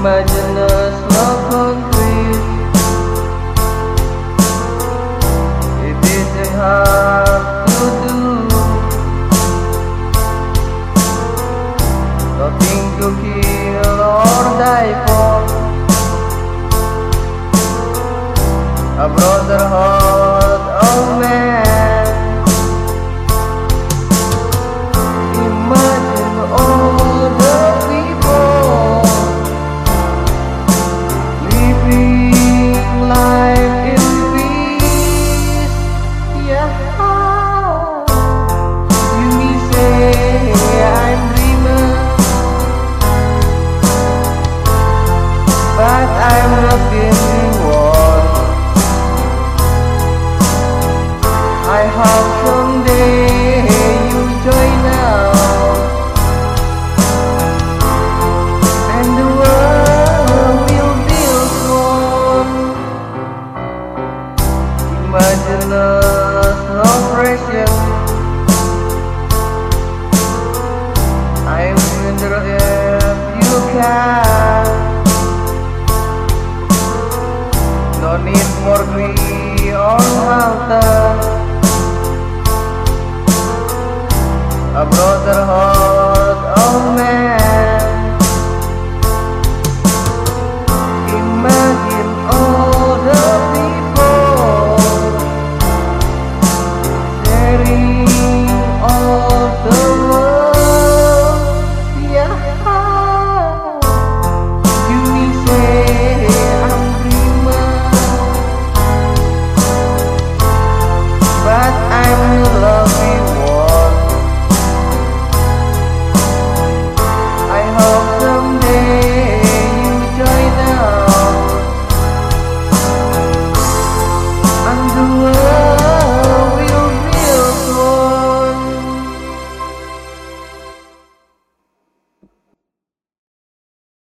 Imagine us love concrete. It isn't hard to do. Nothing to keep. bukan No need more greed or halter oh, the world.